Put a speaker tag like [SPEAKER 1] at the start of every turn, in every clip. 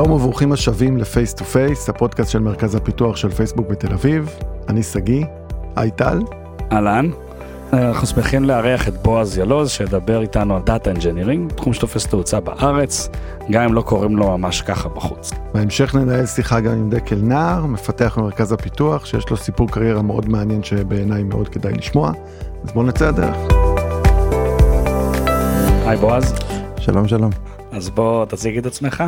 [SPEAKER 1] שלום וברוכים השבים ל Face to Face, הפודקאסט של מרכז הפיתוח של פייסבוק בתל אביב. אני שגיא, היי טל.
[SPEAKER 2] אהלן. אנחנו שמחים לארח את בועז ילוז שידבר איתנו על data engineering, תחום שתופס תאוצה בארץ, גם אם לא קוראים לו ממש ככה בחוץ.
[SPEAKER 1] בהמשך ננהל שיחה גם עם דקל נער, מפתח במרכז הפיתוח, שיש לו סיפור קריירה מאוד מעניין שבעיניי מאוד כדאי לשמוע, אז בואו נצא לדרך.
[SPEAKER 2] היי בועז.
[SPEAKER 3] שלום שלום.
[SPEAKER 2] אז בוא תציג את עצמך.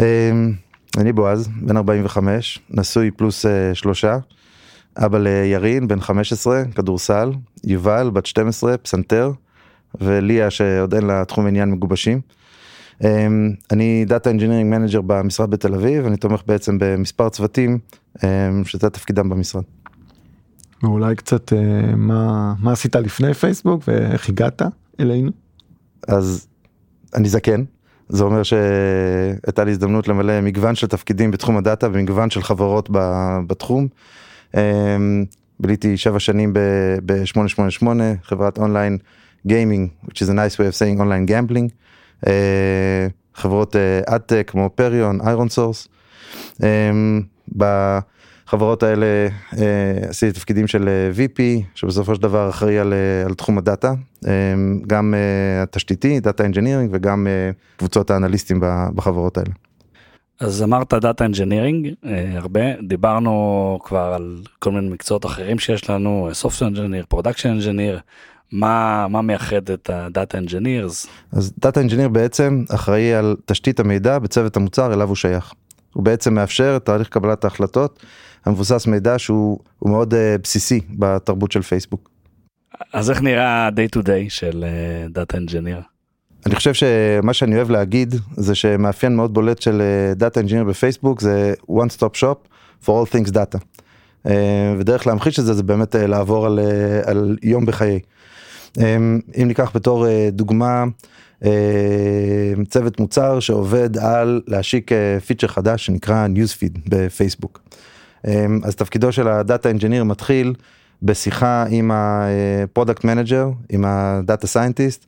[SPEAKER 3] אמ, אני בועז, בן 45, נשוי פלוס אה, שלושה, אבא לירין, בן 15, כדורסל, יובל, בת 12, פסנתר, וליה שעוד אין לה תחום עניין מגובשים. אמ, אני data engineering manager במשרד בתל אביב, אני תומך בעצם במספר צוותים אמ, שזה תפקידם במשרד.
[SPEAKER 1] ואולי קצת אה, מה, מה עשית לפני פייסבוק ואיך הגעת אלינו?
[SPEAKER 3] אז אני זקן, זה אומר שהייתה לי הזדמנות למלא מגוון של תפקידים בתחום ה data ומגוון של חברות בתחום. אמ, ביליתי שבע שנים ב-888 חברת online gaming, which is a nice way of saying online gambling. אה, חברות ad tech אה, כמו Perion, ironSource. אמ, בחברות האלה אה, עשיתי תפקידים של VP שבסופו של דבר אחראי על, על תחום ה data, גם התשתיתי, data engineering וגם קבוצות האנליסטים בחברות האלה.
[SPEAKER 2] אז אמרת data engineering הרבה דיברנו כבר על כל מיני מקצועות אחרים שיש לנו software engineer production engineer מה מה מייחד את ה data engineers
[SPEAKER 3] אז data engineer בעצם אחראי על תשתית המידע בצוות המוצר אליו הוא שייך. הוא בעצם מאפשר את תהליך קבלת ההחלטות המבוסס מידע שהוא מאוד אה, בסיסי בתרבות של פייסבוק.
[SPEAKER 2] אז איך נראה day to day של data אה, engineer.
[SPEAKER 3] אני חושב שמה שאני אוהב להגיד זה שמאפיין מאוד בולט של data engineer בפייסבוק זה one stop shop for all things data. אה, ודרך להמחיש את זה זה באמת אה, לעבור על, אה, על יום בחיי. אם ניקח בתור אה, דוגמה אה, צוות מוצר שעובד על להשיק feature חדש שנקרא newsfeed בפייסבוק. אמ, אז תפקידו של ה data engineer מתחיל בשיחה עם ה product manager, עם ה data scientist,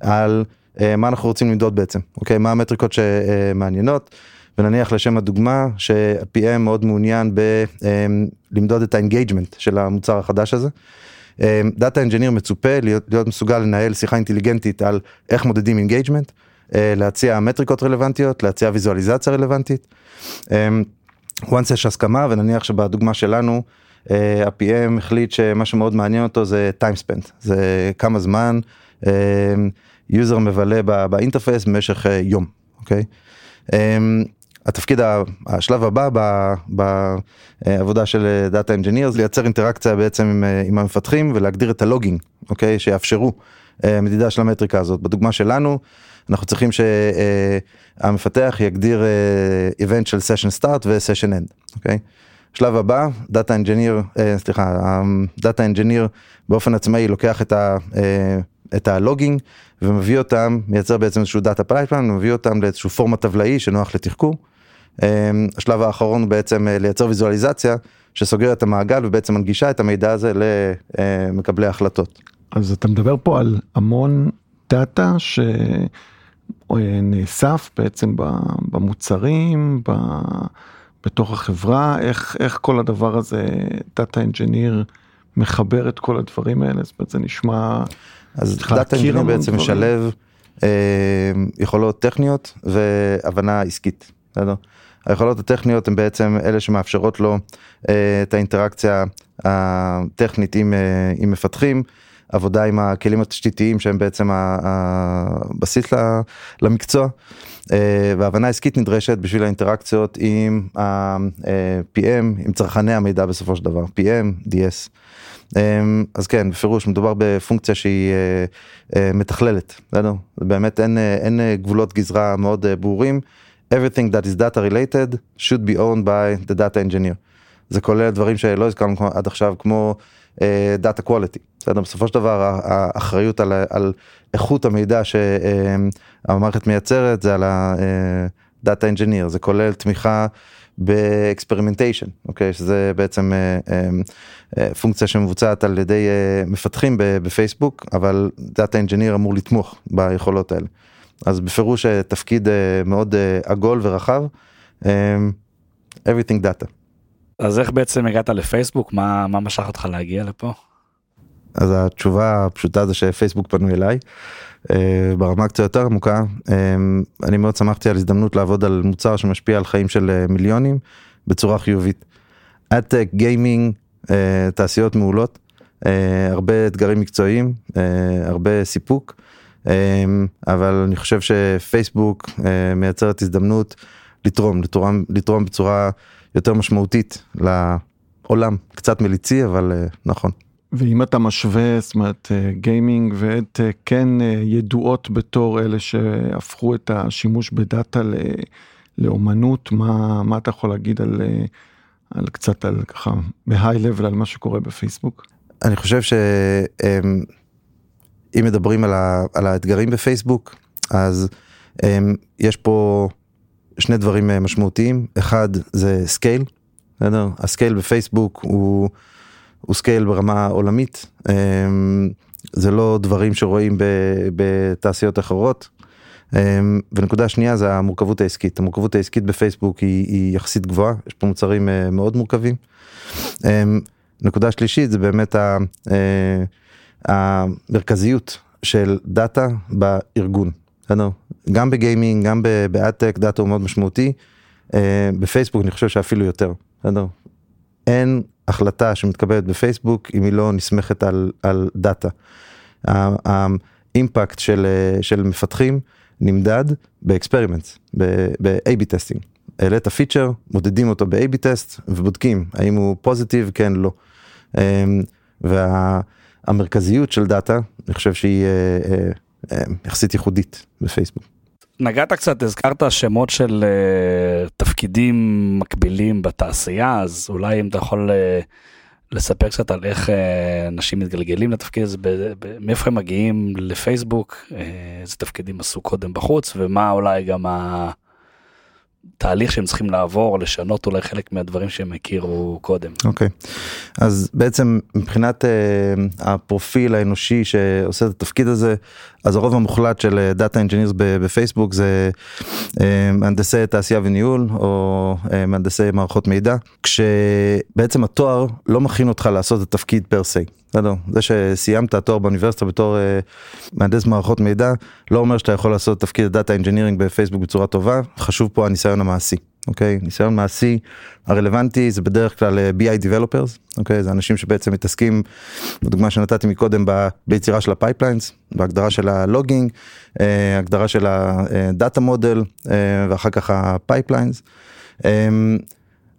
[SPEAKER 3] על אה, מה אנחנו רוצים למדוד בעצם, אוקיי? מה המטריקות שמעניינות, ונניח לשם הדוגמה שה-PM מאוד מעוניין בלמדוד את ה engagement של המוצר החדש הזה. data engineer מצופה להיות, להיות מסוגל לנהל שיחה אינטליגנטית על איך מודדים engagement, אה, להציע מטריקות רלוונטיות, להציע ויזואליזציה רלוונטית. Once יש הסכמה ונניח שבדוגמה שלנו אה, ה-PM החליט שמה שמאוד מעניין אותו זה time spent, זה כמה זמן. user מבלה ב interface במשך אה, יום, אוקיי? התפקיד, השלב הבא בעבודה של data engineer זה לייצר אינטראקציה בעצם עם, אה, עם המפתחים ולהגדיר את ה logging, אוקיי? שיאפשרו אה, מדידה של המטריקה הזאת. בדוגמה שלנו, אנחנו צריכים שהמפתח יגדיר event של session start ו session end, אוקיי? שלב הבא, data engineer, סליחה, data engineer באופן עצמאי לוקח את ה... את ה logging ומביא אותם, מייצר בעצם איזשהו data pipeline, ומביא אותם לאיזשהו פורמט טבלאי שנוח לתחקור. אמ, השלב האחרון בעצם אה, לייצר ויזואליזציה שסוגר את המעגל ובעצם מנגישה את המידע הזה למקבלי החלטות.
[SPEAKER 1] אז אתה מדבר פה על המון data שנאסף בעצם במוצרים, בתוך החברה, איך, איך כל הדבר הזה, data engineer מחבר את כל הדברים האלה, זאת אומרת זה נשמע...
[SPEAKER 3] אז data engineer בעצם משלב אה, יכולות טכניות והבנה עסקית, בסדר? היכולות הטכניות הן בעצם אלה שמאפשרות לו אה, את האינטראקציה הטכנית עם, אה, עם מפתחים, עבודה עם הכלים התשתיתיים שהם בעצם הבסיס למקצוע, אה, והבנה עסקית נדרשת בשביל האינטראקציות עם ה-PM, אה, עם צרכני המידע בסופו של דבר, PM, DS. אמ, אז כן, בפירוש מדובר בפונקציה שהיא אה, אה, מתכללת, בסדר? באמת אין, אה, אין גבולות גזרה מאוד ברורים. Everything that is data related should be owned by the data engineer. זה כולל דברים שלא הזכרנו עד עכשיו כמו אה, quality, בסדר? בסופו של דבר האחריות על, על איכות המידע שהמערכת מייצרת זה על ה data engineer, זה כולל תמיכה ב experimentation, אוקיי? שזה בעצם אה, אה, אה, פונקציה שמבוצעת על ידי מפתחים בפייסבוק, אבל דאטה אנג'יניר אמור לתמוך ביכולות האלה. אז בפירוש תפקיד מאוד עגול ורחב. everything data.
[SPEAKER 2] אז איך בעצם הגעת לפייסבוק מה מה משך אותך להגיע לפה.
[SPEAKER 3] אז התשובה הפשוטה זה שפייסבוק פנו אליי ברמה קצת יותר עמוקה אני מאוד שמחתי על הזדמנות לעבוד על מוצר שמשפיע על חיים של מיליונים בצורה חיובית. אדטק גיימינג תעשיות מעולות הרבה אתגרים מקצועיים הרבה סיפוק אבל אני חושב שפייסבוק מייצרת הזדמנות לתרום לתרום לתרום בצורה יותר משמעותית לעולם קצת מליצי אבל נכון.
[SPEAKER 1] ואם אתה משווה זאת אומרת גיימינג ואת כן ידועות בתור אלה שהפכו את השימוש בדאטה לאומנות מה מה אתה יכול להגיד על על קצת על ככה ב high level על מה שקורה בפייסבוק.
[SPEAKER 3] אני חושב שאם מדברים על, ה, על האתגרים בפייסבוק אז יש פה שני דברים משמעותיים אחד זה scale. ה scale בפייסבוק הוא, הוא scale ברמה עולמית זה לא דברים שרואים בתעשיות אחרות. ונקודה שנייה זה המורכבות העסקית המורכבות העסקית בפייסבוק היא, היא יחסית גבוהה יש פה מוצרים מאוד מורכבים. נקודה שלישית זה באמת המרכזיות של דאטה בארגון. גם בגיימינג גם באד-טק דאטה הוא מאוד משמעותי. בפייסבוק אני חושב שאפילו יותר. אין החלטה שמתקבלת בפייסבוק אם היא לא נסמכת על, על דאטה. ה-impact של, של מפתחים נמדד ב-experiments, ב-AB testing. העלית feature, מודדים אותו ב-AB טסט ובודקים האם הוא positive כן לא. והמרכזיות של דאטה אני חושב שהיא יחסית ייחודית בפייסבוק.
[SPEAKER 2] נגעת קצת הזכרת שמות של uh, תפקידים מקבילים בתעשייה אז אולי אם אתה יכול uh, לספר קצת על איך uh, אנשים מתגלגלים לתפקיד הזה מאיפה הם מגיעים לפייסבוק איזה תפקידים עשו קודם בחוץ ומה אולי גם התהליך שהם צריכים לעבור לשנות אולי חלק מהדברים שהם הכירו קודם.
[SPEAKER 3] אוקיי okay. אז בעצם מבחינת uh, הפרופיל האנושי שעושה את התפקיד הזה אז הרוב המוחלט של data engineers בפייסבוק זה אה, מהנדסי תעשייה וניהול או אה, מהנדסי מערכות מידע כשבעצם התואר לא מכין אותך לעשות את התפקיד per se. בסדר? זה שסיימת תואר באוניברסיטה בתור uh, מהנדס מערכות מידע לא אומר שאתה יכול לעשות תפקיד data engineering בפייסבוק בצורה טובה חשוב פה הניסיון המעשי. אוקיי ניסיון מעשי הרלוונטי זה בדרך כלל BI Developers אוקיי זה אנשים שבעצם מתעסקים בדוגמה שנתתי מקודם ביצירה של ה-pipelines בהגדרה של ה-logging הגדרה של הדאטה מודל ואחר כך ה-pipelines.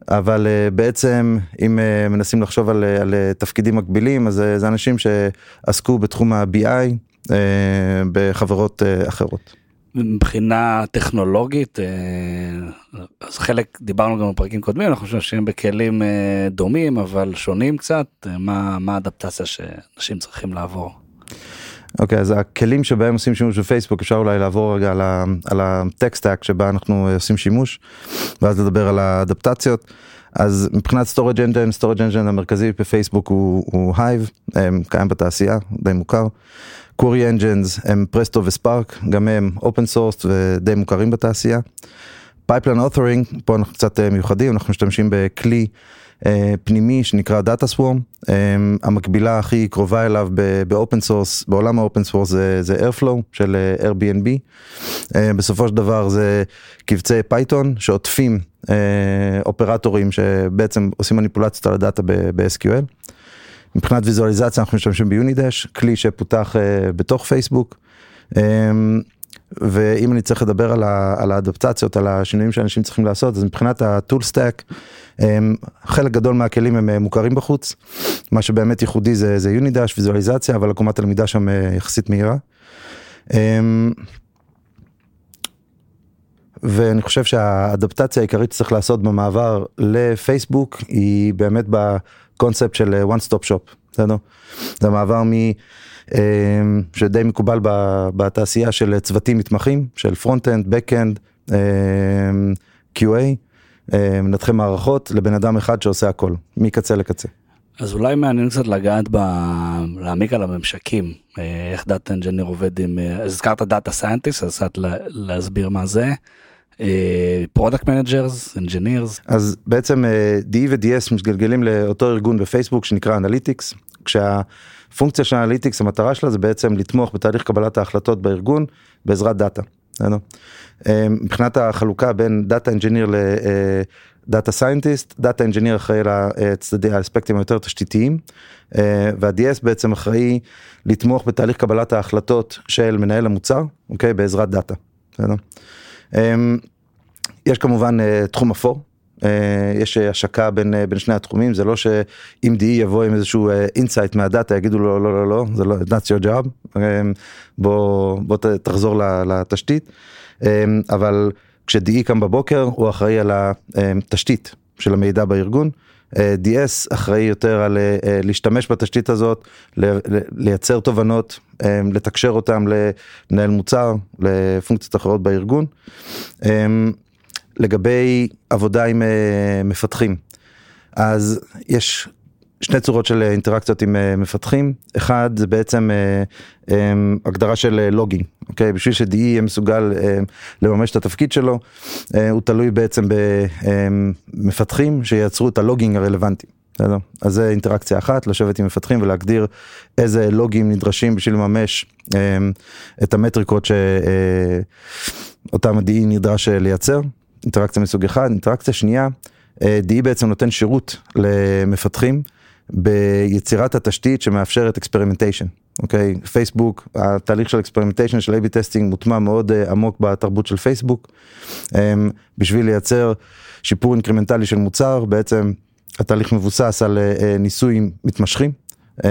[SPEAKER 3] אבל בעצם אם מנסים לחשוב על, על תפקידים מקבילים אז זה אנשים שעסקו בתחום ה-BI בחברות אחרות.
[SPEAKER 2] מבחינה טכנולוגית אז חלק דיברנו גם בפרקים קודמים אנחנו חושבים בכלים דומים אבל שונים קצת מה מה האדפטציה שאנשים צריכים לעבור.
[SPEAKER 3] אוקיי אז הכלים שבהם עושים שימוש בפייסבוק אפשר אולי לעבור רגע על ה-tech stack שבה אנחנו עושים שימוש ואז לדבר על האדפטציות. אז מבחינת storage engine storage engine המרכזי בפייסבוק הוא, הוא Hive קיים בתעשייה די מוכר. query engines הם Presto ו-Spark גם הם open source ודי מוכרים בתעשייה. pipeline authoring פה אנחנו קצת מיוחדים אנחנו משתמשים בכלי פנימי שנקרא Dataswarm המקבילה הכי קרובה אליו ב-open source בעולם ה-open source זה, זה Airflow של Airbnb בסופו של דבר זה קבצי Python שעוטפים אופרטורים שבעצם עושים מניפולציות על הדאטה ב-SQL. מבחינת ויזואליזציה אנחנו משתמשים ב-Unidash כלי שפותח בתוך פייסבוק. ואם אני צריך לדבר על, ה, על האדפטציות, על השינויים שאנשים צריכים לעשות, אז מבחינת ה-tool stack, חלק גדול מהכלים הם מוכרים בחוץ, מה שבאמת ייחודי זה, זה Unidash, ויזואליזציה, אבל עקומת הלמידה שם יחסית מהירה. ואני חושב שהאדפטציה העיקרית שצריך לעשות במעבר לפייסבוק היא באמת בקונספט של one stop shop, בסדר? זה מעבר מ... שדי מקובל בתעשייה של צוותים מתמחים של front-end, back-end, QA, מנתחי מערכות לבן אדם אחד שעושה הכל מקצה לקצה.
[SPEAKER 2] אז אולי מעניין קצת לגעת ב... להעמיק על הממשקים, אה, איך data engineer עובד עם, אה, הזכרת data scientist, אז קצת להסביר מה זה. product managers, engineers.
[SPEAKER 3] אז בעצם DE ו-DS מתגלגלים לאותו ארגון בפייסבוק שנקרא analytics, כשהפונקציה של analytics המטרה שלה זה בעצם לתמוך בתהליך קבלת ההחלטות בארגון בעזרת דאטה. מבחינת החלוקה בין data engineer data scientist, data engineer אחראי לצדדי האספקטים היותר תשתיתיים, אה, וה-DS בעצם אחראי לתמוך בתהליך קבלת ההחלטות של מנהל המוצר, אוקיי, בעזרת דאטה. אמ, יש כמובן אה, תחום אפור, אה, יש השקה בין, בין שני התחומים, זה לא שאם DE יבוא עם איזשהו insight מהדאטה יגידו לו לא לא לא, זה לא, that's your job, אמ, בוא, בוא תחזור לתשתית, אמ, אבל כש-DE קם בבוקר הוא אחראי על התשתית של המידע בארגון. DS אחראי יותר על אה, להשתמש בתשתית הזאת, לייצר תובנות, אה, לתקשר אותם למנהל מוצר, לפונקציות אחרות בארגון. אה, לגבי עבודה עם מפתחים, אז יש שני צורות של אינטראקציות עם מפתחים, אחד זה בעצם הגדרה של לוגינג, אוקיי? בשביל ש-DE יהיה מסוגל לממש את התפקיד שלו, הוא תלוי בעצם במפתחים שייצרו את הלוגינג הרלוונטי. אז זה אינטראקציה אחת, לשבת עם מפתחים ולהגדיר איזה לוגים נדרשים בשביל לממש את המטריקות שאותם ה-DE נדרש לייצר, אינטראקציה מסוג אחד, אינטראקציה שנייה, DE בעצם נותן שירות למפתחים. ביצירת התשתית שמאפשרת experimentation, אוקיי? פייסבוק, התהליך של experimentation של A-B testing מוטמע מאוד uh, עמוק בתרבות של פייסבוק. Um, בשביל לייצר שיפור אינקרמנטלי של מוצר, בעצם התהליך מבוסס על uh, ניסויים מתמשכים, um,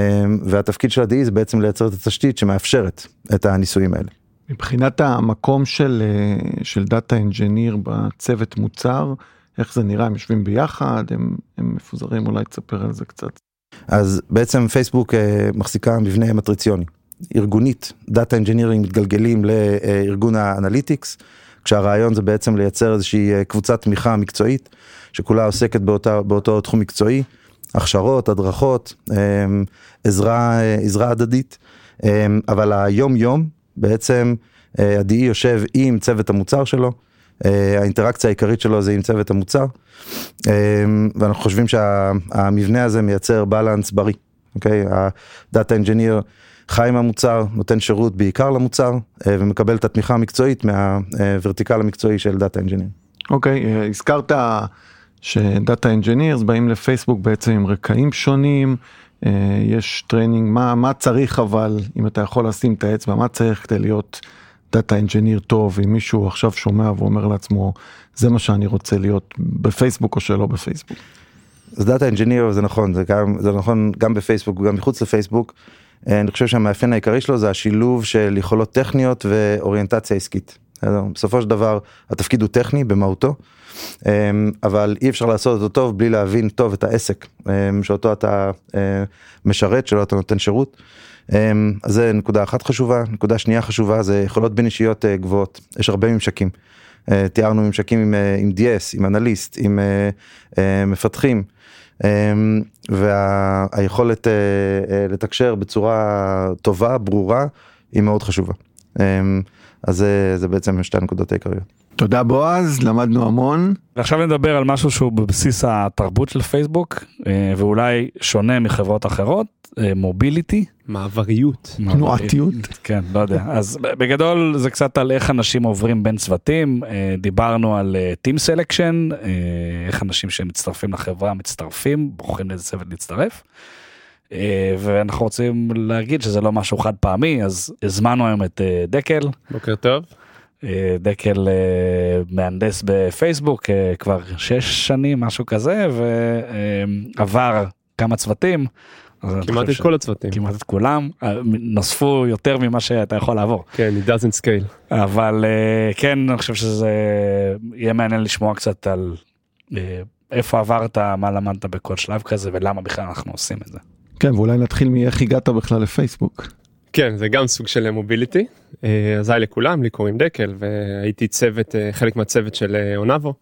[SPEAKER 3] והתפקיד של ה-DE זה בעצם לייצר את התשתית שמאפשרת את הניסויים האלה.
[SPEAKER 1] מבחינת המקום של, של data engineer בצוות מוצר, איך זה נראה, הם יושבים ביחד, הם, הם מפוזרים, אולי תספר על זה קצת.
[SPEAKER 3] אז בעצם פייסבוק אה, מחזיקה מבנה מטריציוני. ארגונית, data engineering מתגלגלים לארגון ה-analytics, כשהרעיון זה בעצם לייצר איזושהי אה, קבוצת תמיכה מקצועית, שכולה עוסקת באותה, באותו תחום מקצועי, הכשרות, הדרכות, אה, עזרה, עזרה הדדית, אבל היום יום בעצם ה-DE יושב עם צוות המוצר שלו, האינטראקציה העיקרית שלו זה עם צוות המוצר. אמ, ואנחנו חושבים שהמבנה הזה מייצר balance בריא, אוקיי? ה data engineer חי עם המוצר, נותן שירות בעיקר למוצר אה, ומקבל את התמיכה המקצועית מה vertical המקצועי של data engineer.
[SPEAKER 1] אוקיי, אה, הזכרת ש data engineers באים לפייסבוק בעצם עם רקעים שונים, אה, יש training, מה, מה צריך אבל, אם אתה יכול לשים את האצבע, מה צריך כדי להיות data engineer טוב, אם מישהו עכשיו שומע ואומר לעצמו, זה מה שאני רוצה להיות בפייסבוק או שלא בפייסבוק.
[SPEAKER 3] אז data engineer זה נכון, זה, גם, זה נכון גם בפייסבוק וגם מחוץ לפייסבוק. אה, אני חושב שהמאפיין העיקרי שלו זה השילוב של יכולות טכניות ואוריינטציה עסקית. בסופו של דבר התפקיד הוא טכני במהותו, אה, אבל אי אפשר לעשות אותו טוב בלי להבין טוב את העסק אה, שאותו אתה משרת, שלו אתה נותן שירות. אז זה נקודה אחת חשובה, נקודה שנייה חשובה זה יכולות בין אישיות גבוהות, יש הרבה ממשקים. אה, תיארנו ממשקים עם, אה, עם DS, עם אנליסט, עם אה, מפתחים, והיכולת לתקשר בצורה טובה, ברורה, היא מאוד חשובה. אז זה, זה בעצם שתי הנקודות העיקריות.
[SPEAKER 1] תודה בועז, למדנו המון.
[SPEAKER 2] ועכשיו נדבר על משהו שהוא בבסיס התרבות של פייסבוק, ואולי שונה מחברות אחרות, מוביליטי.
[SPEAKER 4] מעבריות.
[SPEAKER 1] תנועתיות.
[SPEAKER 2] כן, לא יודע. אז בגדול זה קצת על איך אנשים עוברים בין צוותים, דיברנו על Team Selection, איך אנשים שמצטרפים לחברה מצטרפים, בוחרים לאיזה צוות להצטרף. ואנחנו רוצים להגיד שזה לא משהו חד פעמי, אז הזמנו היום את דקל.
[SPEAKER 4] בוקר טוב.
[SPEAKER 2] דקל מהנדס בפייסבוק כבר שש שנים, משהו כזה, ועבר כמה צוותים.
[SPEAKER 4] כמעט את כל הצוותים.
[SPEAKER 2] כמעט את כולם, נוספו יותר ממה שאתה יכול לעבור.
[SPEAKER 4] כן, it doesn't scale.
[SPEAKER 2] אבל כן, אני חושב שזה יהיה מעניין לשמוע קצת על איפה עברת, מה למדת בכל שלב כזה ולמה בכלל אנחנו עושים את זה.
[SPEAKER 1] כן, ואולי נתחיל מאיך הגעת בכלל לפייסבוק.
[SPEAKER 4] כן, זה גם סוג של מוביליטי. אז היי לכולם, לי קוראים דקל והייתי צוות, חלק מהצוות של אונאבו,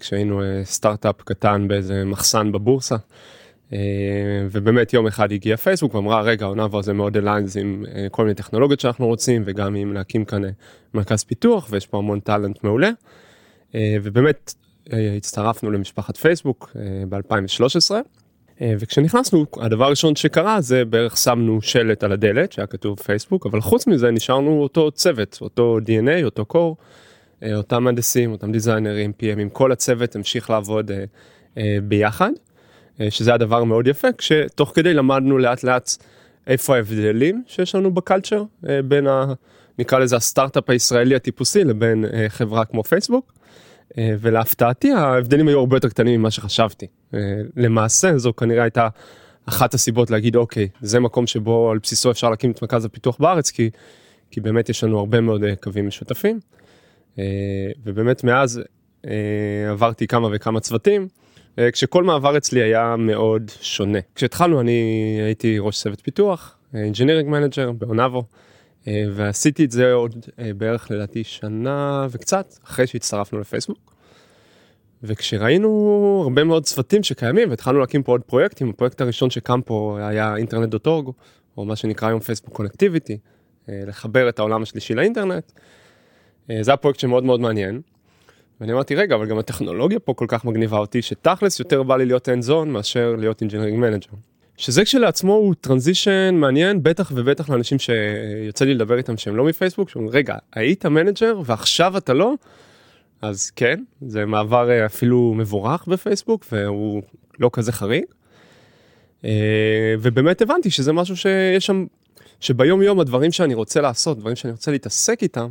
[SPEAKER 4] כשהיינו סטארט-אפ קטן באיזה מחסן בבורסה. אה, ובאמת יום אחד הגיע פייסבוק ואמרה רגע עונה זה מאוד אליינס עם אה, כל מיני טכנולוגיות שאנחנו רוצים וגם עם להקים כאן אה, מרכז פיתוח ויש פה המון טאלנט מעולה. ובאמת הצטרפנו למשפחת פייסבוק ב-2013 וכשנכנסנו הדבר הראשון שקרה זה בערך שמנו שלט על הדלת שהיה כתוב פייסבוק אבל חוץ מזה נשארנו אותו צוות אותו dna אותו קור אותם מהנדסים אותם דיזיינרים PMים כל הצוות המשיך לעבוד ביחד. אה, שזה הדבר מאוד יפה, כשתוך כדי למדנו לאט לאט איפה ההבדלים שיש לנו בקלצ'ר אה, בין ה... נקרא לזה הסטארט-אפ הישראלי הטיפוסי לבין אה, חברה כמו פייסבוק. ולהפתעתי ההבדלים היו הרבה יותר קטנים ממה שחשבתי. למעשה זו כנראה הייתה אחת הסיבות להגיד אוקיי זה מקום שבו על בסיסו אפשר להקים את מרכז הפיתוח בארץ כי, כי באמת יש לנו הרבה מאוד קווים משותפים. ובאמת מאז עברתי כמה וכמה צוותים. אה, כשכל מעבר אצלי היה מאוד שונה. כשהתחלנו אני הייתי ראש צוות פיתוח, engineering manager באונאבו, אה, ועשיתי את זה עוד אה, בערך לדעתי שנה וקצת אחרי שהצטרפנו לפייסבוק. וכשראינו הרבה מאוד צוותים שקיימים והתחלנו להקים פה עוד פרויקטים, הפרויקט הראשון שקם פה היה Internet.org, או מה שנקרא היום פייסבוק connectivity, לחבר את העולם השלישי לאינטרנט. זה הפרויקט שמאוד מאוד מעניין. ואני אמרתי רגע אבל גם הטכנולוגיה פה כל כך מגניבה אותי שתכלס יותר בא לי להיות hands on מאשר להיות engineering manager. שזה כשלעצמו הוא transition מעניין בטח ובטח לאנשים שיוצא לי לדבר איתם שהם לא מפייסבוק שאומרים רגע היית manager ועכשיו אתה לא. אז כן זה מעבר אה, אפילו מבורך בפייסבוק והוא לא כזה חריג. אה, ובאמת הבנתי שזה משהו שיש שם שביום יום הדברים שאני רוצה לעשות דברים שאני רוצה להתעסק איתם.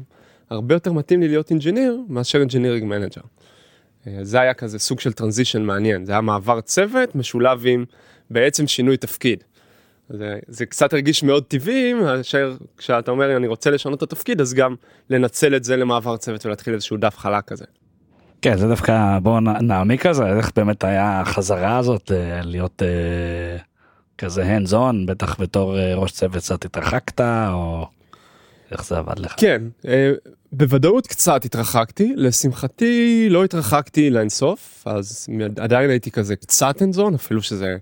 [SPEAKER 4] הרבה יותר מתאים לי להיות engineer מאשר engineering manager. אה, זה היה כזה סוג של transition מעניין, זה היה מעבר צוות משולב עם בעצם שינוי תפקיד. זה, זה קצת הרגיש מאוד טבעי מאשר כשאתה אומר אני רוצה לשנות את התפקיד אז גם לנצל את זה למעבר צוות ולהתחיל איזשהו דף חלק כזה.
[SPEAKER 2] כן זה דווקא בוא נעמיק על זה איך באמת היה החזרה הזאת אה, להיות אה, כזה hands on בטח בתור אה, ראש צוות קצת התרחקת או איך זה עבד לך.
[SPEAKER 4] כן אה, בוודאות קצת התרחקתי, לשמחתי לא התרחקתי לאינסוף, אז עדיין הייתי כזה קצת אנזון, אפילו שזה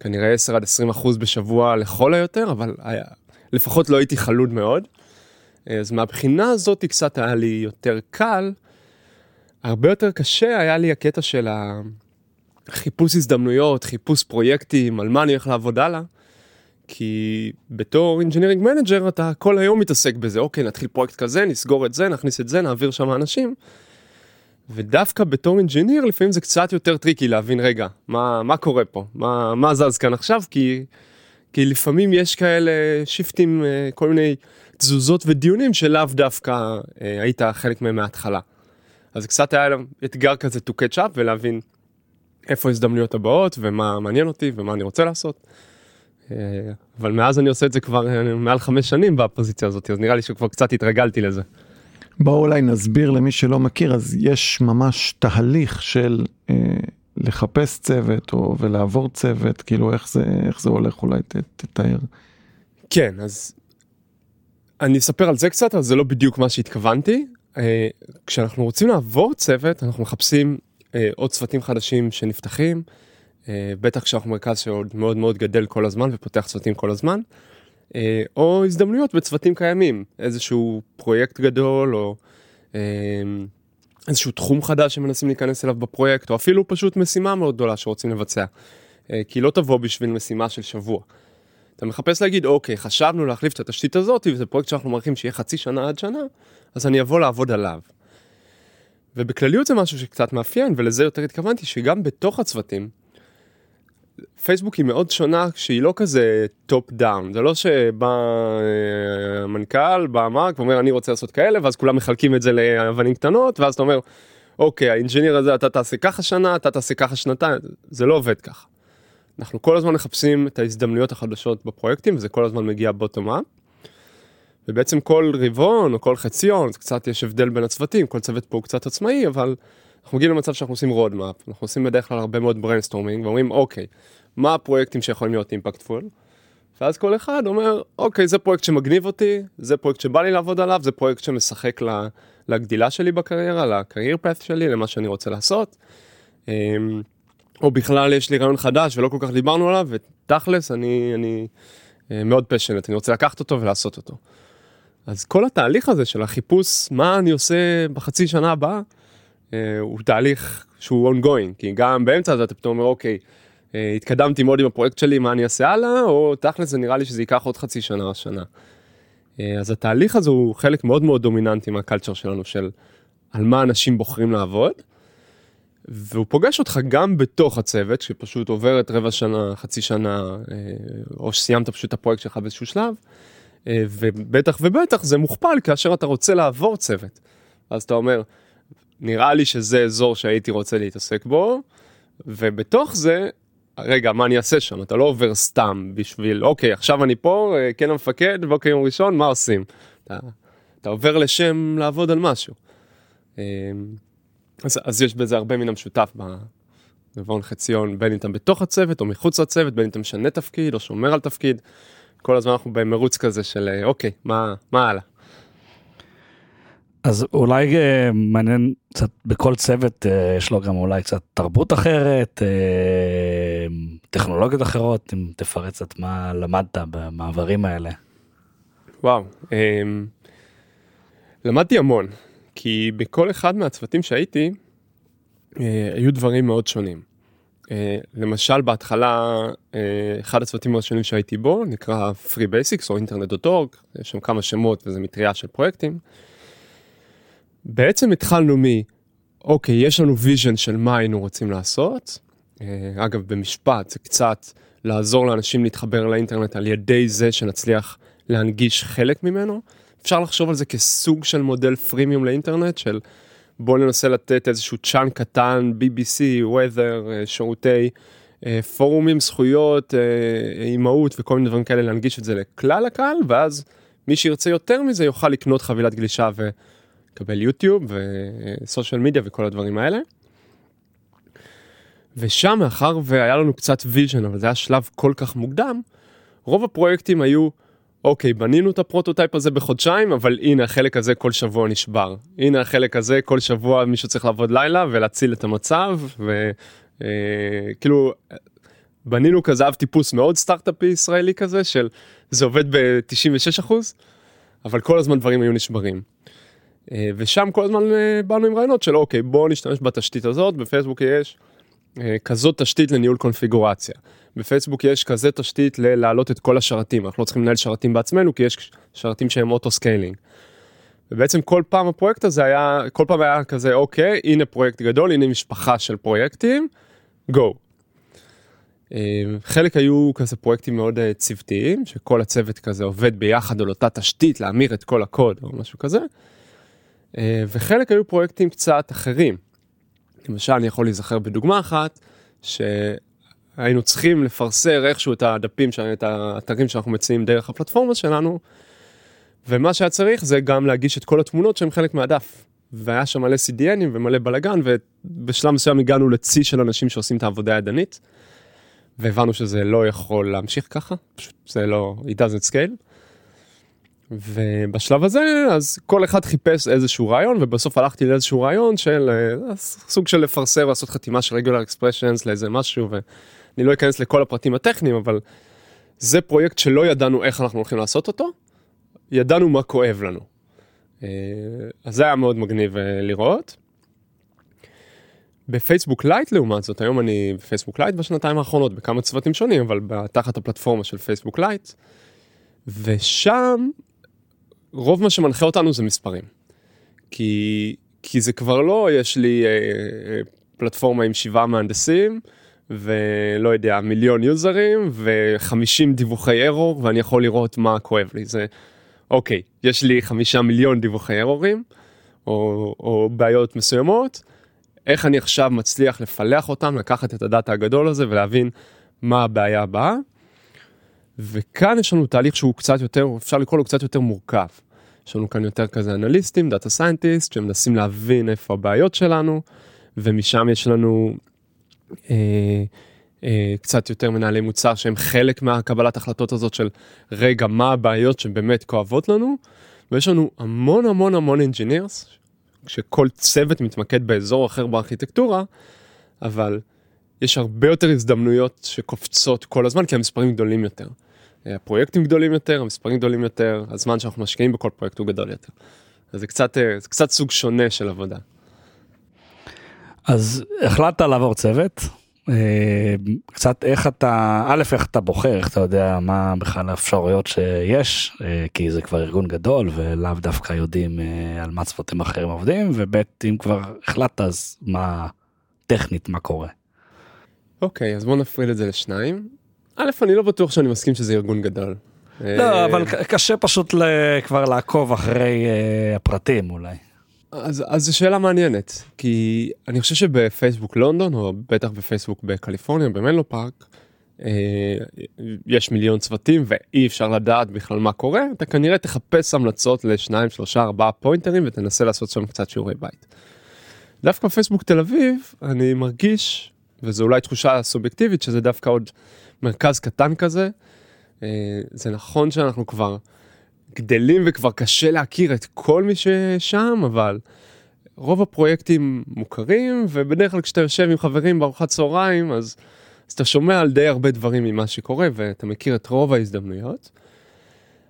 [SPEAKER 4] כנראה 10 עד 20 אחוז בשבוע לכל היותר, אבל היה, לפחות לא הייתי חלוד מאוד. אז מהבחינה הזאת קצת היה לי יותר קל, הרבה יותר קשה היה לי הקטע של החיפוש הזדמנויות, חיפוש פרויקטים, על מה אני הולך לעבוד הלאה. כי בתור engineering manager אתה כל היום מתעסק בזה, אוקיי, נתחיל פרויקט כזה, נסגור את זה, נכניס את זה, נעביר שם אנשים. ודווקא בתור engineer לפעמים זה קצת יותר tricky להבין רגע מה מה קורה פה מה מה זז כאן עכשיו כי כי לפעמים יש כאלה שיפטים אה, כל מיני תזוזות ודיונים שלאו דווקא אה, היית חלק מהם מההתחלה. אז קצת היה אתגר כזה to catch up ולהבין איפה ההזדמנויות הבאות ומה מעניין אותי ומה אני רוצה לעשות. אה, אבל מאז אני עושה את זה כבר אה, מעל חמש שנים בפוזיציה הזאת, אז נראה לי שכבר קצת התרגלתי לזה.
[SPEAKER 1] בואו אולי נסביר למי שלא מכיר, אז יש ממש תהליך של אה, לחפש צוות או ולעבור צוות, כאילו איך זה, איך זה הולך אולי ת, תתאר.
[SPEAKER 4] כן, אז אני אספר על זה קצת, אבל זה לא בדיוק מה שהתכוונתי. אה, כשאנחנו רוצים לעבור צוות, אנחנו מחפשים אה, עוד צוותים חדשים שנפתחים. אה, בטח כשאנחנו מרכז שעוד מאוד מאוד גדל כל הזמן ופותח צוותים כל הזמן, אה, או הזדמנויות בצוותים קיימים, איזשהו פרויקט גדול או אה, איזשהו תחום חדש שמנסים להיכנס אליו בפרויקט, או אפילו פשוט משימה מאוד גדולה שרוצים לבצע. כי לא תבוא בשביל משימה של שבוע. אתה מחפש להגיד אוקיי חשבנו להחליף את התשתית הזאת וזה פרויקט שאנחנו מעריכים שיהיה חצי שנה עד שנה אז אני אבוא לעבוד עליו. ובכלליות זה משהו שקצת מאפיין ולזה יותר התכוונתי שגם בתוך הצוותים פייסבוק היא מאוד שונה שהיא לא כזה top down זה לא שבא אה, המנכ"ל בא מרק ואומר אני רוצה לעשות כאלה ואז כולם מחלקים את זה לאבנים קטנות ואז אתה אומר אוקיי ה engineer הזה אתה תעשה ככה שנה אתה תעשה ככה שנתיים זה לא עובד ככה. אנחנו כל הזמן מחפשים את ההזדמנויות החדשות בפרויקטים וזה כל הזמן מגיע bottom up. ובעצם כל רבעון או כל חציון קצת יש הבדל בין הצוותים כל צוות פה הוא קצת עצמאי אבל אנחנו מגיעים למצב שאנחנו עושים roadmap, אנחנו עושים בדרך כלל הרבה מאוד brainstorming, ואומרים אוקיי, מה הפרויקטים שיכולים להיות impactful? ואז כל אחד אומר, אוקיי, זה פרויקט שמגניב אותי, זה פרויקט שבא לי לעבוד עליו, זה פרויקט שמשחק לגדילה שלי בקריירה, לקרייר פאט שלי, למה שאני רוצה לעשות. אמ, או בכלל יש לי רעיון חדש ולא כל כך דיברנו עליו, ותכלס אני, אני אה, מאוד פשנט, אני רוצה לקחת אותו ולעשות אותו. אז כל התהליך הזה של החיפוש, מה אני עושה בחצי שנה הבאה, אה, הוא תהליך שהוא ongoing, כי גם באמצע הזה אתה פתאום אומר, אוקיי, אה, התקדמתי מאוד עם הפרויקט שלי, מה אני אעשה הלאה, או תכל'ס זה נראה לי שזה ייקח עוד חצי שנה או שנה. אה, אז התהליך הזה הוא חלק מאוד מאוד דומיננטי מהקלצ'ר שלנו, של על מה אנשים בוחרים לעבוד. והוא פוגש אותך גם בתוך הצוות, שפשוט עוברת רבע שנה, חצי שנה, או שסיימת פשוט את הפרויקט שלך באיזשהו שלב, ובטח ובטח זה מוכפל כאשר אתה רוצה לעבור צוות. אז אתה אומר, נראה לי שזה אזור שהייתי רוצה להתעסק בו, ובתוך זה, רגע, מה אני אעשה שם? אתה לא עובר סתם בשביל, אוקיי, עכשיו אני פה, אה, כן המפקד, בוקר יום ראשון, מה עושים? אתה, אתה עובר לשם לעבוד על משהו. אמ, אז, אז יש בזה הרבה מן המשותף ברבעון חציון, בין אם אתה בתוך הצוות או מחוץ לצוות, בין אם אתה משנה תפקיד או שומר על תפקיד. כל הזמן אנחנו במרוץ כזה של אה, אוקיי, מה, מה הלאה?
[SPEAKER 2] אז אולי אה, מעניין קצת בכל צוות אה, יש לו גם אולי קצת תרבות אחרת, אה, טכנולוגיות אחרות, אם תפרט קצת מה למדת במעברים האלה.
[SPEAKER 4] וואו, למדתי המון, כי בכל אחד מהצוותים שהייתי, היו דברים מאוד שונים. למשל בהתחלה, אחד הצוותים הראשונים שהייתי בו נקרא Free Basics או Internet.org, יש שם כמה שמות וזה מטריה של פרויקטים. בעצם התחלנו מ, אוקיי, יש לנו vision של מה היינו רוצים לעשות. אה, אגב, במשפט זה קצת לעזור לאנשים להתחבר לאינטרנט על ידי זה שנצליח להנגיש חלק ממנו. אפשר לחשוב על זה כסוג של מודל פרימיום לאינטרנט, של בואו ננסה לתת איזשהו צ'אנק קטן, BBC, weather, אה, שירותי אה, פורומים, זכויות, אימהות וכל מיני דברים כאלה, להנגיש את זה לכלל הקהל, ואז מי שירצה יותר מזה יוכל לקנות חבילת גלישה ו... לקבל יוטיוב וסושיאל מדיה וכל הדברים האלה. ושם מאחר והיה לנו קצת vision אבל זה היה שלב כל כך מוקדם, רוב הפרויקטים היו אוקיי בנינו את ה prototype הזה בחודשיים אבל הנה החלק הזה כל שבוע נשבר הנה החלק הזה כל שבוע מישהו צריך לעבוד לילה ולהציל את המצב וכאילו אה, בנינו כזה אב טיפוס מאוד סטארט-אפי ישראלי כזה של זה עובד ב-96 אבל כל הזמן דברים היו נשברים. אה, ושם כל הזמן אה, באנו עם רעיונות של אוקיי בואו נשתמש בתשתית הזאת בפייסבוק יש אה, כזאת תשתית לניהול קונפיגורציה. בפייסבוק יש כזה תשתית להעלות את כל השרתים אנחנו לא צריכים לנהל שרתים בעצמנו כי יש שרתים שהם auto scaling. ובעצם כל פעם הפרויקט הזה היה כל פעם היה כזה אוקיי הנה פרויקט גדול הנה משפחה של פרויקטים go. חלק היו כזה פרויקטים מאוד צוותיים שכל הצוות כזה עובד ביחד על אותה תשתית להמיר את כל הקוד או משהו כזה. אה, וחלק היו פרויקטים קצת אחרים. למשל, אני יכול להיזכר בדוגמה אחת, שהיינו צריכים לפרסר איכשהו את הדפים, את האתרים שאנחנו מציעים דרך הפלטפורמה שלנו, ומה שהיה צריך זה גם להגיש את כל התמונות שהן חלק מהדף. והיה שם מלא CDNים ומלא בלאגן, ובשלב מסוים הגענו לצי של אנשים שעושים את העבודה הידנית, והבנו שזה לא יכול להמשיך ככה, פשוט זה לא, it doesn't scale. ובשלב הזה אז כל אחד חיפש איזשהו רעיון ובסוף הלכתי לאיזשהו רעיון של אה, סוג של לפרסם לעשות חתימה של regular expressions לאיזה משהו ואני לא אכנס לכל הפרטים הטכניים אבל זה פרויקט שלא ידענו איך אנחנו הולכים לעשות אותו ידענו מה כואב לנו. אה, אז זה היה מאוד מגניב אה, לראות. בפייסבוק לייט לעומת זאת היום אני בפייסבוק לייט בשנתיים האחרונות בכמה צוותים שונים אבל תחת הפלטפורמה של פייסבוק לייט. ושם רוב מה שמנחה אותנו זה מספרים. כי, כי זה כבר לא, יש לי אה, אה, פלטפורמה עם שבעה מהנדסים, ולא יודע, מיליון יוזרים, ו-50 דיווחי ארור, ואני יכול לראות מה כואב לי. זה, אוקיי, יש לי חמישה מיליון דיווחי ארורים, או, או בעיות מסוימות, איך אני עכשיו מצליח לפלח אותם, לקחת את ה data הגדול הזה ולהבין מה הבעיה הבאה. וכאן יש לנו תהליך שהוא קצת יותר, אפשר לקרוא לו קצת יותר מורכב. יש לנו כאן יותר כזה אנליסטים, data scientist, שמנסים להבין איפה הבעיות שלנו, ומשם יש לנו אה, אה, קצת יותר מנהלי מוצר שהם חלק מהקבלת החלטות הזאת של רגע, מה הבעיות שבאמת כואבות לנו, ויש לנו המון המון המון engineers, שכל צוות מתמקד באזור אחר בארכיטקטורה, אבל יש הרבה יותר הזדמנויות שקופצות כל הזמן כי המספרים גדולים יותר. הפרויקטים גדולים יותר, המספרים גדולים יותר, הזמן שאנחנו משקיעים בכל פרויקט הוא גדול יותר. אז זה קצת, זה קצת סוג שונה של עבודה.
[SPEAKER 2] אז החלטת לעבור צוות, אה, קצת איך אתה, א', איך אתה בוחר, איך אתה יודע מה בכלל האפשרויות שיש, אה, כי זה כבר ארגון גדול ולאו דווקא יודעים אה, על מה צוותים אחרים עובדים, וב', אם כבר החלטת אז מה, טכנית מה קורה.
[SPEAKER 4] אוקיי, okay, אז בוא נפריד את זה לשניים. א', אני לא בטוח שאני מסכים שזה ארגון גדול.
[SPEAKER 2] לא, אבל קשה פשוט כבר לעקוב אחרי הפרטים אולי.
[SPEAKER 4] אז, אז זו שאלה מעניינת, כי אני חושב שבפייסבוק לונדון, או בטח בפייסבוק בקליפורניה, במנלו פארק, אה, יש מיליון צוותים ואי אפשר לדעת בכלל מה קורה, אתה כנראה תחפש המלצות לשניים, שלושה, ארבעה פוינטרים ותנסה לעשות שם קצת שיעורי בית. דווקא בפייסבוק תל אביב, אני מרגיש, וזו אולי תחושה סובייקטיבית, שזה דווקא עוד מרכז קטן כזה. אה, זה נכון שאנחנו כבר... גדלים וכבר קשה להכיר את כל מי ששם, אבל רוב הפרויקטים מוכרים, ובדרך כלל כשאתה יושב עם חברים בארוחת צהריים, אז, אז אתה שומע על די הרבה דברים ממה שקורה, ואתה מכיר את רוב ההזדמנויות.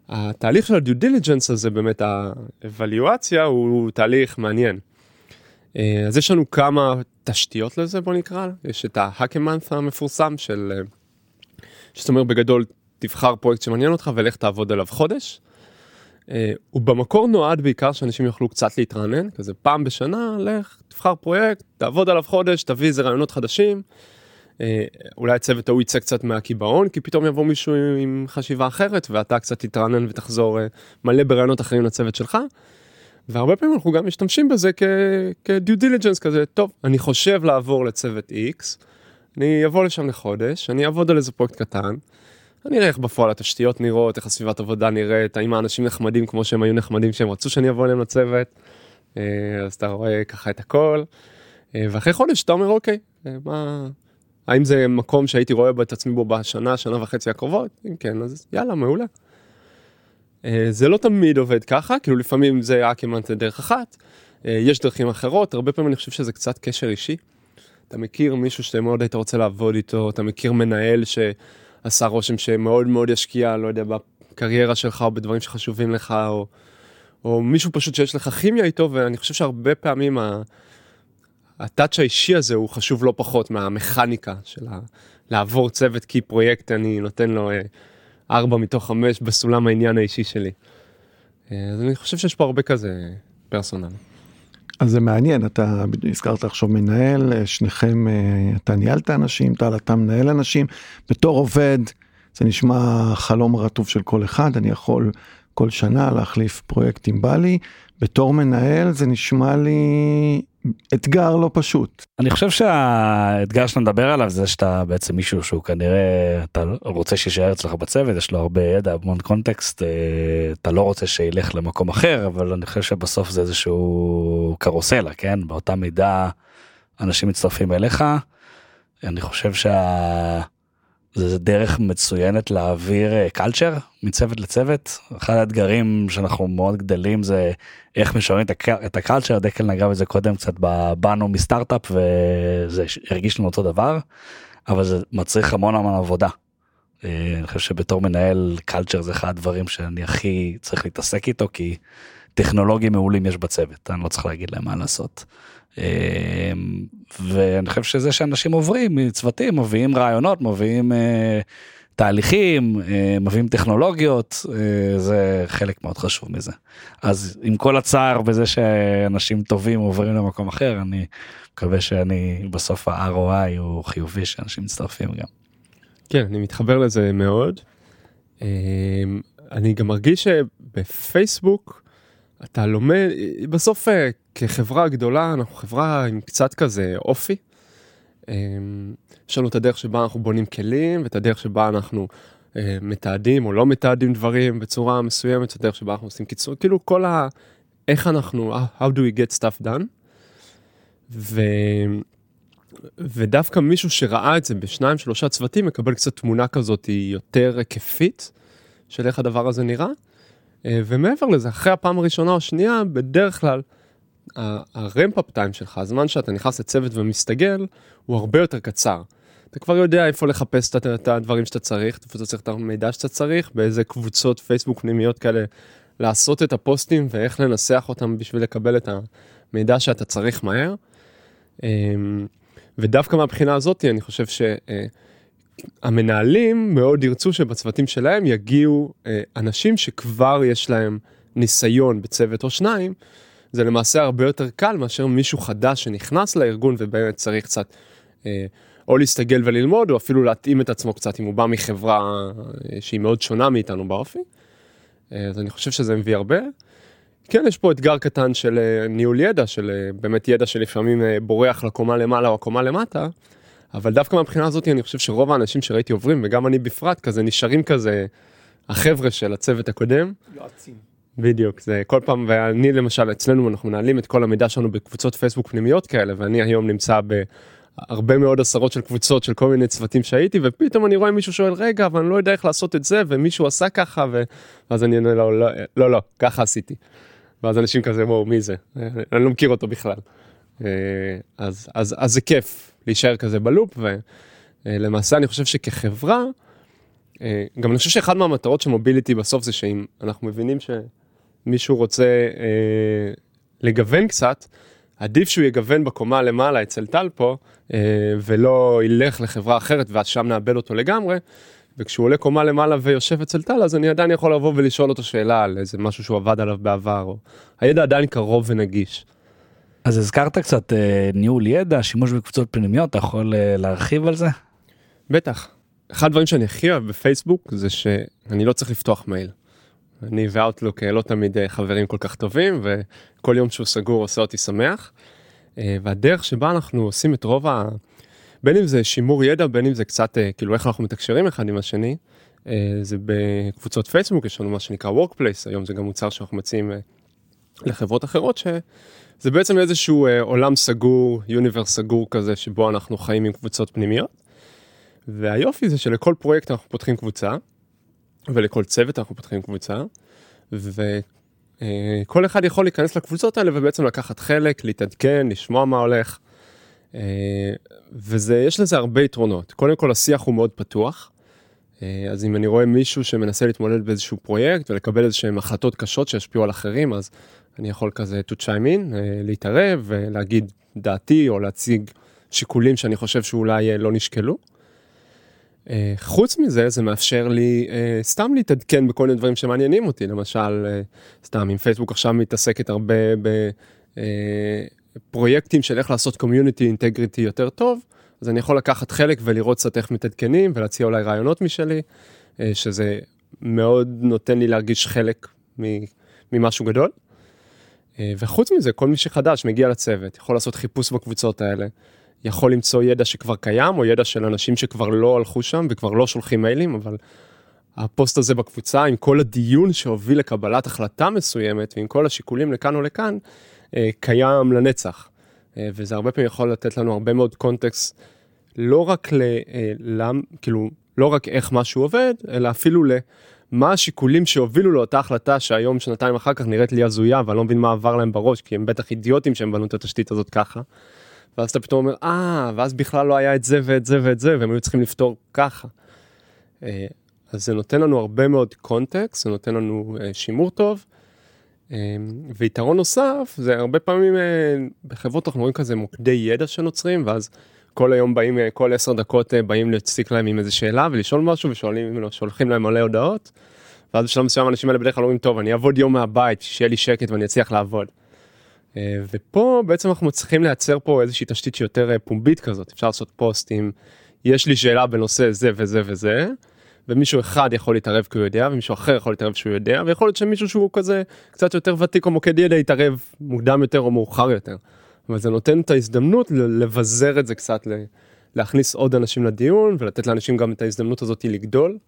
[SPEAKER 4] התהליך של הדיו דיליג'נס הזה, באמת האבליואציה, הוא תהליך מעניין. אה, אז יש לנו כמה תשתיות לזה, בוא נקרא, יש את ההאקמאנט המפורסם של, אה, זאת אומרת בגדול, תבחר פרויקט שמעניין אותך ולך תעבוד עליו חודש. אה, הוא במקור נועד בעיקר שאנשים יוכלו קצת להתרענן, כזה פעם בשנה, לך, תבחר פרויקט, תעבוד עליו חודש, תביא איזה רעיונות חדשים. אה, אולי הצוות ההוא יצא קצת מהקיבעון, כי פתאום יבוא מישהו עם חשיבה אחרת, ואתה קצת תתרענן ותחזור אה, מלא ברעיונות אחרים לצוות שלך. והרבה פעמים אנחנו גם משתמשים בזה כ-due diligence כזה, טוב, אני חושב לעבור לצוות X, אני אבוא לשם לחודש, אני אעבוד על איזה פרויקט קטן. אני אראה איך בפועל התשתיות נראות, איך הסביבת עבודה נראית, האם האנשים נחמדים כמו שהם היו נחמדים שהם רצו שאני אבוא אליהם לצוות. אה, אז אתה רואה ככה את הכל. אה, ואחרי חודש אתה אומר אוקיי, אה, מה... האם זה מקום שהייתי רואה את עצמי בו בשנה, שנה וחצי הקרובות? אם כן, אז יאללה, מעולה. זה לא תמיד עובד ככה, כאילו לפעמים זה אקימנט דרך אחת, יש דרכים אחרות, הרבה פעמים אני חושב שזה קצת קשר אישי. אתה מכיר מישהו שאתה מאוד היית רוצה לעבוד איתו, אתה מכיר מנהל ש... עשה רושם שמאוד מאוד ישקיע, לא יודע, בקריירה שלך או בדברים שחשובים לך, או, או מישהו פשוט שיש לך כימיה איתו, ואני חושב שהרבה פעמים ה... הטאץ' האישי הזה הוא חשוב לא פחות מהמכניקה של. לעבור צוות כי פרויקט אני נותן לו אה, ארבע מתוך חמש בסולם העניין האישי שלי. אה, אז אני חושב שיש פה הרבה כזה פרסונל.
[SPEAKER 1] אז זה מעניין, אתה הזכרת עכשיו מנהל, שניכם, אה, אתה ניהלת אנשים, טל, אתה מנהל אנשים, בתור עובד, זה נשמע חלום רטוב של כל אחד, אני יכול כל שנה להחליף פרויקט עם בלי, בתור מנהל זה נשמע לי אתגר לא פשוט.
[SPEAKER 2] אני חושב שהאתגר שאתה מדבר עליו זה שאתה בעצם מישהו שהוא כנראה אתה רוצה שישאר אצלך בצוות יש לו הרבה ידע המון קונטקסט אה, אתה לא רוצה שילך למקום אחר אבל אני חושב שבסוף זה איזשהו קרוסלה כן באותה מידה אנשים מצטרפים אליך. אני חושב שה... זה דרך מצוינת להעביר קלצ'ר אה, מצוות לצוות. אחד האתגרים שאנחנו מאוד גדלים זה איך משמרים את הקלצ'ר, דקל נגע בזה קודם קצת באנו מסטארט-אפ וזה הרגיש לנו אותו דבר, אבל זה מצריך המון המון עבודה. אה, אני חושב שבתור מנהל קלצ'ר זה אחד הדברים שאני הכי צריך להתעסק איתו כי טכנולוגים מעולים יש בצוות, אני לא צריך להגיד להם מה לעשות. ואני חושב שזה שאנשים עוברים מצוותים מביאים רעיונות מביאים אה, תהליכים אה, מביאים טכנולוגיות אה, זה חלק מאוד חשוב מזה אז עם כל הצער בזה שאנשים טובים עוברים למקום אחר אני מקווה שאני בסוף ה-ROI הוא חיובי שאנשים מצטרפים גם.
[SPEAKER 4] כן אני מתחבר לזה מאוד. אמ, אני גם מרגיש שבפייסבוק אתה לומד בסוף כחברה גדולה, אנחנו חברה עם קצת כזה אופי. אמ, יש לנו את הדרך שבה אנחנו בונים כלים, ואת הדרך שבה אנחנו אה, מתעדים או לא מתעדים דברים בצורה מסוימת, את הדרך שבה אנחנו עושים קיצור, כאילו כל ה... איך אנחנו, how do we get stuff done. ו... ודווקא מישהו שראה את זה בשניים שלושה צוותים מקבל קצת תמונה כזאת יותר היקפית של איך הדבר הזה נראה. אה, ומעבר לזה, אחרי הפעם הראשונה או שנייה, בדרך כלל הרמפ-אפ טיים שלך, הזמן שאתה נכנס לצוות ומסתגל, הוא הרבה יותר קצר. אתה כבר יודע איפה לחפש את, את הדברים שאתה צריך, איפה אתה צריך את המידע שאתה צריך, באיזה קבוצות פייסבוק פנימיות כאלה לעשות את הפוסטים ואיך לנסח אותם בשביל לקבל את המידע שאתה צריך מהר. אמ, ודווקא מהבחינה הזאת אני חושב שהמנהלים מאוד ירצו שבצוותים שלהם יגיעו אה, אנשים שכבר יש להם ניסיון בצוות או שניים. זה למעשה הרבה יותר קל מאשר מישהו חדש שנכנס לארגון ובאמת צריך קצת אה, או להסתגל וללמוד או אפילו להתאים את עצמו קצת אם הוא בא מחברה אה, שהיא מאוד שונה מאיתנו באופי. אז אני חושב שזה מביא הרבה. כן, יש פה אתגר קטן של אה, ניהול ידע, של אה, באמת ידע שלפעמים אה, בורח לקומה למעלה או הקומה למטה, אבל דווקא מהבחינה הזאת אני חושב שרוב האנשים שראיתי עוברים, וגם אני בפרט, כזה נשארים כזה, החבר'ה של הצוות הקודם.
[SPEAKER 1] יועצים.
[SPEAKER 4] בדיוק, זה כל פעם, ואני למשל, אצלנו אנחנו מנהלים את כל המידע שלנו בקבוצות פייסבוק פנימיות כאלה, ואני היום נמצא בהרבה מאוד עשרות של קבוצות של כל מיני צוותים שהייתי, ופתאום אני רואה מישהו שואל, רגע, אבל אני לא יודע איך לעשות את זה, ומישהו עשה ככה, ואז אני אומר לו, לא, לא, לא, ככה עשיתי. ואז אנשים כזה, וואו, מי זה? אני לא מכיר אותו בכלל. אה, אז, אז, אז זה כיף להישאר כזה בלופ, ולמעשה אני חושב שכחברה, אה, גם אני חושב שאחד מהמטרות של מוביליטי בסוף זה שאם אנחנו מבינים שמישהו רוצה אה, לגוון קצת, עדיף שהוא יגוון בקומה למעלה אצל טל פה, ולא ילך לחברה אחרת ואז שם נאבד אותו לגמרי. וכשהוא עולה קומה למעלה ויושב אצל טל, אז אני עדיין יכול לבוא ולשאול אותו שאלה על איזה משהו שהוא עבד עליו בעבר, או הידע עדיין קרוב ונגיש.
[SPEAKER 2] אז הזכרת קצת אה, ניהול ידע, שימוש בקבוצות פנימיות, אתה יכול אה, להרחיב על זה?
[SPEAKER 4] בטח. אחד הדברים שאני הכי אוהב בפייסבוק זה שאני לא צריך לפתוח מייל. אני ואוטלוק אה, לא תמיד אה, חברים כל כך טובים, וכל יום שהוא סגור עושה אותי שמח. אה, והדרך שבה אנחנו עושים את רוב ה... בין אם זה שימור ידע, בין אם זה קצת, כאילו איך אנחנו מתקשרים אחד עם השני, זה בקבוצות פייסבוק, יש לנו מה שנקרא Workplace, היום זה גם מוצר שאנחנו מציעים לחברות אחרות, שזה בעצם איזשהו עולם סגור, יוניברס סגור כזה, שבו אנחנו חיים עם קבוצות פנימיות. והיופי זה שלכל פרויקט אנחנו פותחים קבוצה, ולכל צוות אנחנו פותחים קבוצה, וכל אחד יכול להיכנס לקבוצות האלה ובעצם לקחת חלק, להתעדכן, לשמוע מה הולך. אה, וזה, יש לזה הרבה יתרונות. קודם כל השיח הוא מאוד פתוח. אה, אז אם אני רואה מישהו שמנסה להתמודד באיזשהו פרויקט ולקבל איזשהם החלטות קשות שישפיעו על אחרים, אז אני יכול כזה to chime in, אה, להתערב ולהגיד דעתי או להציג שיקולים שאני חושב שאולי לא נשקלו. חוץ מזה, זה מאפשר לי סתם להתעדכן בכל מיני דברים שמעניינים אותי, למשל, סתם אם פייסבוק עכשיו מתעסקת הרבה ב... פרויקטים של איך לעשות community integrity יותר טוב, אז אני יכול לקחת חלק ולראות קצת איך מתעדכנים ולהציע אולי רעיונות משלי, אה, שזה מאוד נותן לי להרגיש חלק ממשהו גדול. אה, וחוץ מזה, כל מי שחדש מגיע לצוות, יכול לעשות חיפוש בקבוצות האלה, יכול למצוא ידע שכבר קיים, או ידע של אנשים שכבר לא הלכו שם וכבר לא שולחים מיילים, אבל הפוסט הזה בקבוצה, עם כל הדיון שהוביל לקבלת החלטה מסוימת, ועם כל השיקולים לכאן או לכאן, אה, קיים לנצח. אה, וזה הרבה פעמים יכול לתת לנו הרבה מאוד קונטקסט, לא רק ל... כאילו, לא רק איך משהו עובד, אלא אפילו למה השיקולים שהובילו לאותה החלטה שהיום, שנתיים אחר כך, נראית לי הזויה, ואני לא מבין מה עבר להם בראש, כי הם בטח אידיוטים שהם בנו את התשתית הזאת ככה. ואז אתה פתאום אומר, אה, ואז בכלל לא היה את זה ואת זה ואת זה, והם היו צריכים לפתור ככה. אז זה נותן לנו הרבה מאוד קונטקסט, זה נותן לנו שימור טוב, אמ, ויתרון נוסף זה הרבה פעמים אה, בחברות אנחנו רואים כזה מוקדי ידע שנוצרים ואז כל היום באים אה, כל עשר דקות אה, באים להציק להם עם איזה שאלה ולשאול משהו ושואלים שולחים להם מלא הודעות. ואז בשלב מסוים האנשים האלה בדרך כלל אומרים טוב אני אעבוד יום מהבית שיהיה לי שקט ואני אצליח לעבוד. ופה בעצם אנחנו מצליחים לייצר פה איזושהי תשתית שיותר פומבית כזאת אפשר לעשות פוסטים יש לי שאלה בנושא זה וזה וזה. ומישהו אחד יכול להתערב כי הוא יודע ומישהו אחר יכול להתערב שהוא יודע ויכול להיות שמישהו שהוא כזה קצת יותר ותיק או מוקד ידע יתערב מוקדם יותר או מאוחר יותר. אבל זה נותן את ההזדמנות לבזר את זה קצת להכניס עוד אנשים לדיון ולתת לאנשים גם את ההזדמנות הזאת לגדול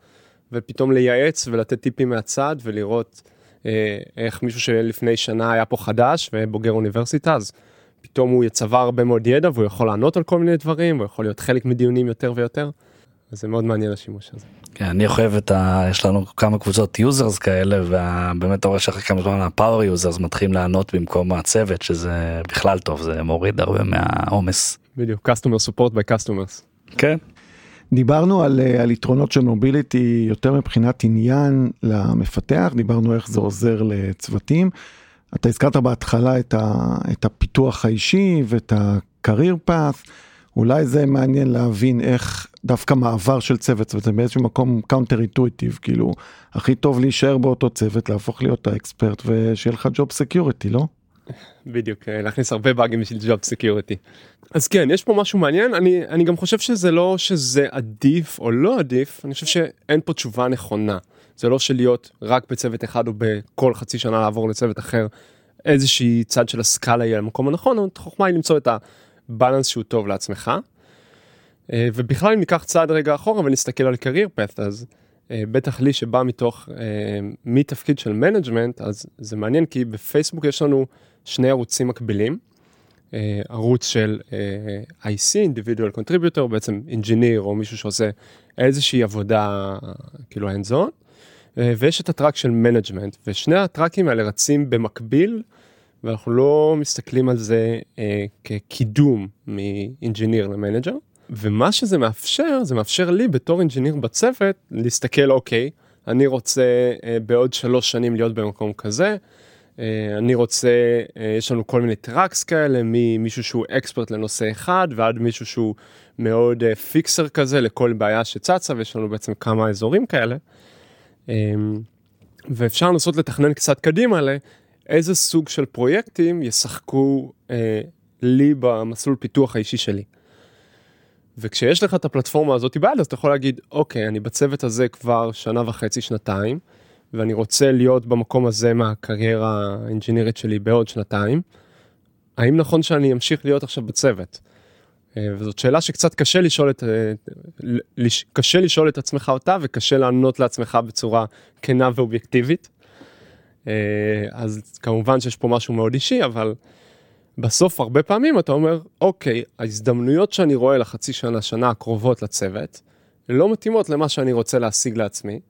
[SPEAKER 4] ופתאום לייעץ ולתת טיפים מהצד ולראות אה, איך מישהו שלפני שנה היה פה חדש ובוגר אוניברסיטה אז פתאום הוא יצבר הרבה מאוד ידע והוא יכול לענות על כל מיני דברים הוא יכול להיות חלק מדיונים יותר ויותר. זה מאוד מעניין השימוש הזה.
[SPEAKER 2] כן, אני אוהב את ה... יש לנו כמה קבוצות users כאלה ובאמת אתה רואה שאחרי כמה זמן ה power users מתחילים לענות במקום הצוות שזה בכלל טוב זה מוריד הרבה מהעומס.
[SPEAKER 4] בדיוק customer support by customers.
[SPEAKER 2] כן.
[SPEAKER 1] דיברנו על, אה, על יתרונות של mobility יותר מבחינת עניין למפתח, דיברנו איך זה עוזר לצוותים. אתה הזכרת בהתחלה את, ה, את הפיתוח האישי ואת ה-career path, אולי זה מעניין להבין איך דווקא מעבר של צוות, זה באיזשהו מקום counter intuitive, כאילו, הכי טוב להישאר באותו צוות, להפוך להיות ה expert ושיהיה לך job security, לא?
[SPEAKER 4] בדיוק, אה, להכניס הרבה באגים בשביל job security. אז כן, יש פה משהו מעניין, אני, אני גם חושב שזה לא שזה עדיף או לא עדיף, אני חושב שאין פה תשובה נכונה. זה לא שלהיות רק בצוות אחד או בכל חצי שנה לעבור לצוות אחר, איזושהי צד של הסקאלה יהיה למקום הנכון, החוכמה היא למצוא את ה balance שהוא טוב לעצמך. אה, ובכלל אם ניקח צעד רגע אחורה ונסתכל על career path, אז אה, בטח לי שבא מתוך, מתפקיד של management, אז זה מעניין כי בפייסבוק יש לנו שני ערוצים מקבילים. ערוץ של IC, individual contributor, בעצם engineer או מישהו שעושה איזושהי עבודה כאילו hands on, ויש את ה track של management, ושני הטראקים האלה רצים במקביל, ואנחנו לא מסתכלים על זה uh, כקידום מ engineer ל manager, ומה שזה מאפשר, זה מאפשר לי בתור engineer בצוות להסתכל, אוקיי, אני רוצה uh, בעוד שלוש שנים להיות במקום כזה, אה, אני רוצה, אה, יש לנו כל מיני tracks כאלה, ממישהו שהוא expert לנושא אחד ועד מישהו שהוא מאוד פיקסר אה, כזה לכל בעיה שצצה ויש לנו בעצם כמה אזורים כאלה. ואפשר לנסות לתכנן קצת קדימה לאיזה סוג של פרויקטים ישחקו לי במסלול פיתוח האישי שלי. וכשיש לך את הפלטפורמה הזאת ביד אז אתה יכול להגיד אוקיי אני בצוות הזה כבר שנה וחצי שנתיים. ואני רוצה להיות במקום הזה מהקריירה האינג'ינירית שלי בעוד שנתיים, האם נכון שאני אמשיך להיות עכשיו בצוות? אה, וזאת שאלה שקצת קשה לשאול את, אה, קשה לשאול את עצמך אותה וקשה לענות לעצמך בצורה כנה ואובייקטיבית. אה, אז כמובן שיש פה משהו מאוד אישי, אבל בסוף הרבה פעמים אתה אומר, אוקיי, ההזדמנויות שאני רואה לחצי שנה, שנה הקרובות לצוות, לא מתאימות למה שאני רוצה להשיג לעצמי.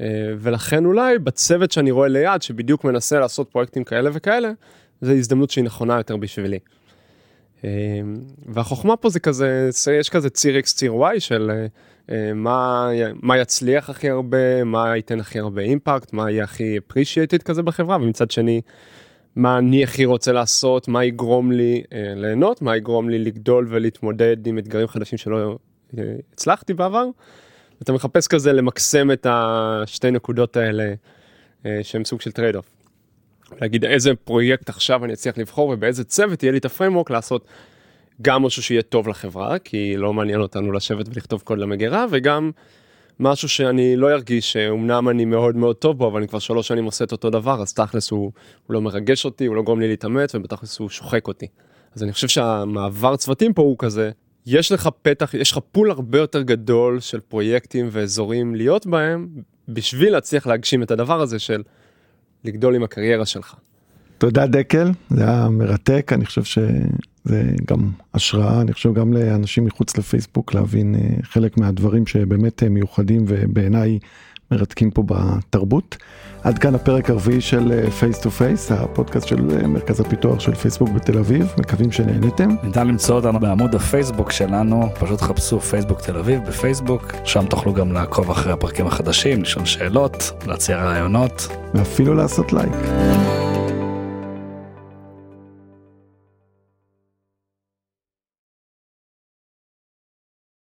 [SPEAKER 4] אה, ולכן אולי בצוות שאני רואה ליד, שבדיוק מנסה לעשות פרויקטים כאלה וכאלה, זו הזדמנות שהיא נכונה יותר בשבילי. אה, והחוכמה פה זה כזה, יש כזה ציר X, ציר Y של מה, מה יצליח הכי הרבה, מה ייתן הכי הרבה אימפקט, מה יהיה הכי appreciated כזה בחברה, ומצד שני, מה אני הכי רוצה לעשות, מה יגרום לי ליהנות, מה יגרום לי לגדול ולהתמודד עם אתגרים חדשים שלא הצלחתי בעבר. אתה מחפש כזה למקסם את השתי נקודות האלה אה, שהם סוג של trade off. להגיד איזה פרויקט עכשיו אני אצליח לבחור ובאיזה צוות יהיה לי את ה framework לעשות גם משהו שיהיה טוב לחברה כי לא מעניין אותנו לשבת ולכתוב קוד למגירה וגם משהו שאני לא ארגיש שאומנם אני מאוד מאוד טוב בו אבל אני כבר שלוש שנים עושה את אותו דבר אז תכלס הוא, הוא לא מרגש אותי הוא לא גורם לי להתאמץ ובתכלס הוא שוחק אותי. אז אני חושב שהמעבר צוותים פה הוא כזה יש לך פתח, יש לך pool הרבה יותר גדול של פרויקטים ואזורים להיות בהם, בשביל להצליח להגשים את הדבר הזה של לגדול עם הקריירה שלך.
[SPEAKER 1] תודה דקל, זה היה מרתק, אני חושב שזה גם השראה, אני חושב גם לאנשים מחוץ לפייסבוק להבין אה, חלק מהדברים שבאמת מיוחדים ובעיניי מרתקים פה בתרבות. עד כאן הפרק הרביעי של Face to Face, הפודקאסט של אה, מרכז הפיתוח של פייסבוק בתל אביב, מקווים שנהנתם.
[SPEAKER 2] ניתן למצוא אותנו בעמוד הפייסבוק שלנו, פשוט חפשו פייסבוק תל אביב בפייסבוק, שם תוכלו גם לעקוב אחרי הפרקים החדשים, לשאול שאלות, להציע רעיונות.
[SPEAKER 1] ואפילו לעשות לייק.